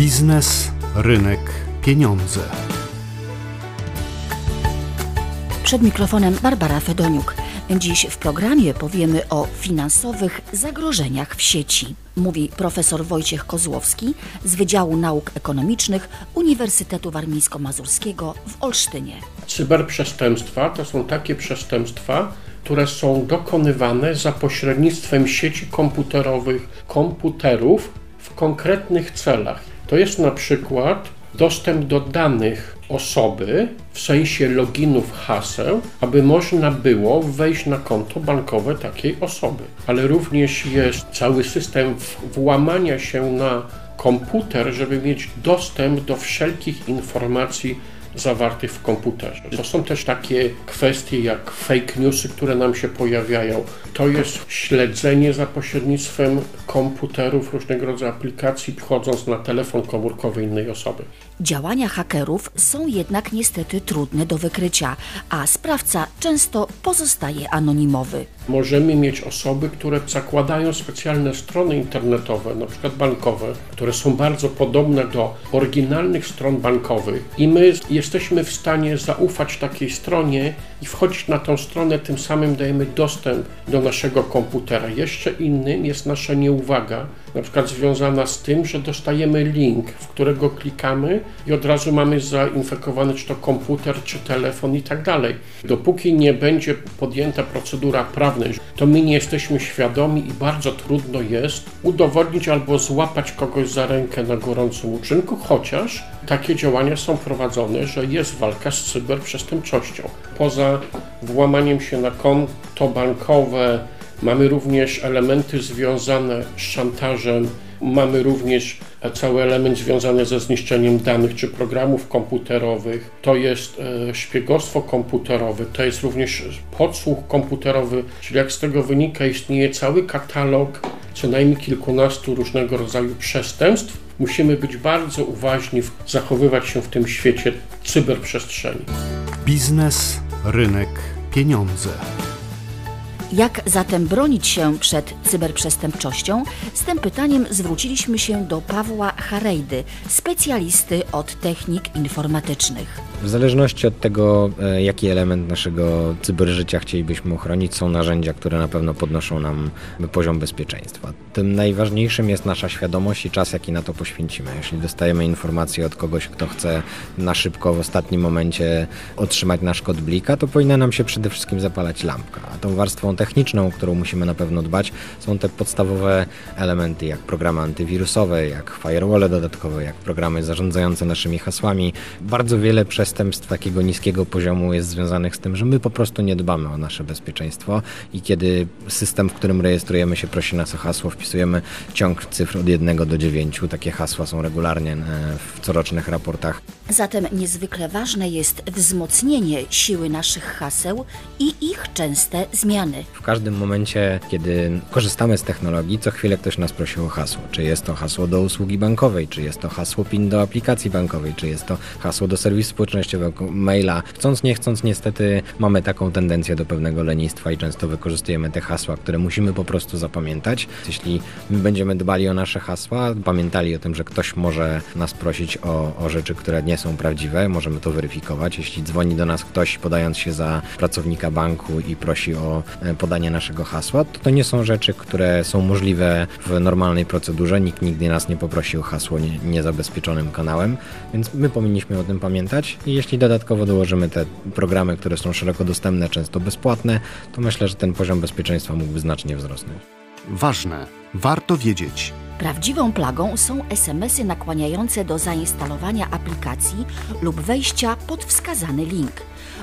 Biznes, rynek, pieniądze. Przed mikrofonem Barbara Fedoniuk. Dziś w programie powiemy o finansowych zagrożeniach w sieci. Mówi profesor Wojciech Kozłowski z Wydziału Nauk Ekonomicznych Uniwersytetu Warmińsko-Mazurskiego w Olsztynie. Cyberprzestępstwa to są takie przestępstwa, które są dokonywane za pośrednictwem sieci komputerowych, komputerów w konkretnych celach. To jest na przykład dostęp do danych osoby w sensie loginów haseł, aby można było wejść na konto bankowe takiej osoby. Ale również jest cały system włamania się na komputer, żeby mieć dostęp do wszelkich informacji zawartych w komputerze. To są też takie kwestie jak fake newsy, które nam się pojawiają. To jest śledzenie za pośrednictwem komputerów, różnego rodzaju aplikacji, wchodząc na telefon komórkowy innej osoby. Działania hakerów są jednak niestety trudne do wykrycia, a sprawca często pozostaje anonimowy. Możemy mieć osoby, które zakładają specjalne strony internetowe, na przykład bankowe, które są bardzo podobne do oryginalnych stron bankowych i my jesteśmy w stanie zaufać takiej stronie i wchodzić na tą stronę, tym samym dajemy dostęp do naszego komputera. Jeszcze innym jest nasza nieuwaga, na przykład związana z tym, że dostajemy link, w którego klikamy i od razu mamy zainfekowany czy to komputer, czy telefon i tak dalej. Dopóki nie będzie podjęta procedura prawna, to my nie jesteśmy świadomi i bardzo trudno jest udowodnić albo złapać kogoś za rękę na gorącym uczynku, chociaż takie działania są prowadzone, że jest walka z cyberprzestępczością. Poza włamaniem się na konto bankowe, Mamy również elementy związane z szantażem, mamy również cały element związany ze zniszczeniem danych czy programów komputerowych. To jest e, szpiegostwo komputerowe, to jest również podsłuch komputerowy, czyli jak z tego wynika, istnieje cały katalog co najmniej kilkunastu różnego rodzaju przestępstw. Musimy być bardzo uważni, zachowywać się w tym świecie cyberprzestrzeni. Biznes, rynek, pieniądze. Jak zatem bronić się przed cyberprzestępczością? Z tym pytaniem zwróciliśmy się do Pawła Harejdy, specjalisty od technik informatycznych. W zależności od tego, e, jaki element naszego cyberżycia chcielibyśmy uchronić, są narzędzia, które na pewno podnoszą nam poziom bezpieczeństwa. Tym najważniejszym jest nasza świadomość i czas, jaki na to poświęcimy. Jeśli dostajemy informację od kogoś, kto chce na szybko w ostatnim momencie otrzymać nasz kod blika, to powinna nam się przede wszystkim zapalać lampka. A tą warstwą techniczną, którą musimy na pewno dbać, są te podstawowe elementy, jak programy antywirusowe, jak firewall dodatkowe, jak programy zarządzające naszymi hasłami. Bardzo wiele przestępstw takiego niskiego poziomu jest związanych z tym, że my po prostu nie dbamy o nasze bezpieczeństwo i kiedy system, w którym rejestrujemy się, prosi nas o hasło, wpisujemy ciąg cyfr od 1 do 9. Takie hasła są regularnie e, w corocznych raportach. Zatem niezwykle ważne jest wzmocnienie siły naszych haseł i ich częste zmiany. W każdym momencie, kiedy korzystamy z technologii, co chwilę ktoś nas prosi o hasło. Czy jest to hasło do usługi bankowej, czy jest to hasło PIN do aplikacji bankowej, czy jest to hasło do serwisu społecznościowego, maila. Chcąc, nie chcąc, niestety mamy taką tendencję do pewnego lenistwa i często wykorzystujemy te hasła, które musimy po prostu zapamiętać. Jeśli my będziemy dbali o nasze hasła, pamiętali o tym, że ktoś może nas prosić o, o rzeczy, które nie są prawdziwe, możemy to weryfikować. Jeśli dzwoni do nas ktoś podając się za pracownika banku i prosi o e, podanie naszego hasła, to to nie są rzeczy, które są możliwe w normalnej procedurze. Nikt nigdy nas nie poprosi o hasło nie, niezabezpieczonym kanałem, więc my powinniśmy o tym pamiętać i jeśli dodatkowo dołożymy te programy, które są szeroko dostępne, często bezpłatne, to myślę, że ten poziom bezpieczeństwa mógłby znacznie wzrosnąć. Ważne, warto wiedzieć. Prawdziwą plagą są SMS-y nakłaniające do zainstalowania aplikacji lub wejścia pod wskazany link.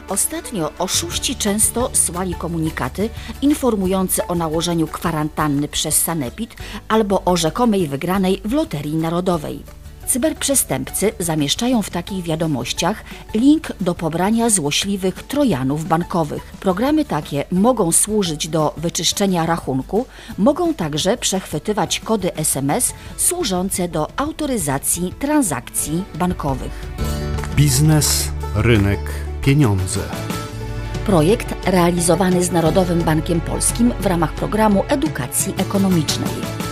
Ostatnio oszuści często słali komunikaty informujące o nałożeniu kwarantanny przez Sanepid albo o rzekomej wygranej w Loterii Narodowej. Cyberprzestępcy zamieszczają w takich wiadomościach link do pobrania złośliwych trojanów bankowych. Programy takie mogą służyć do wyczyszczenia rachunku, mogą także przechwytywać kody SMS służące do autoryzacji transakcji bankowych. Biznes, rynek, pieniądze. Projekt realizowany z Narodowym Bankiem Polskim w ramach programu edukacji ekonomicznej.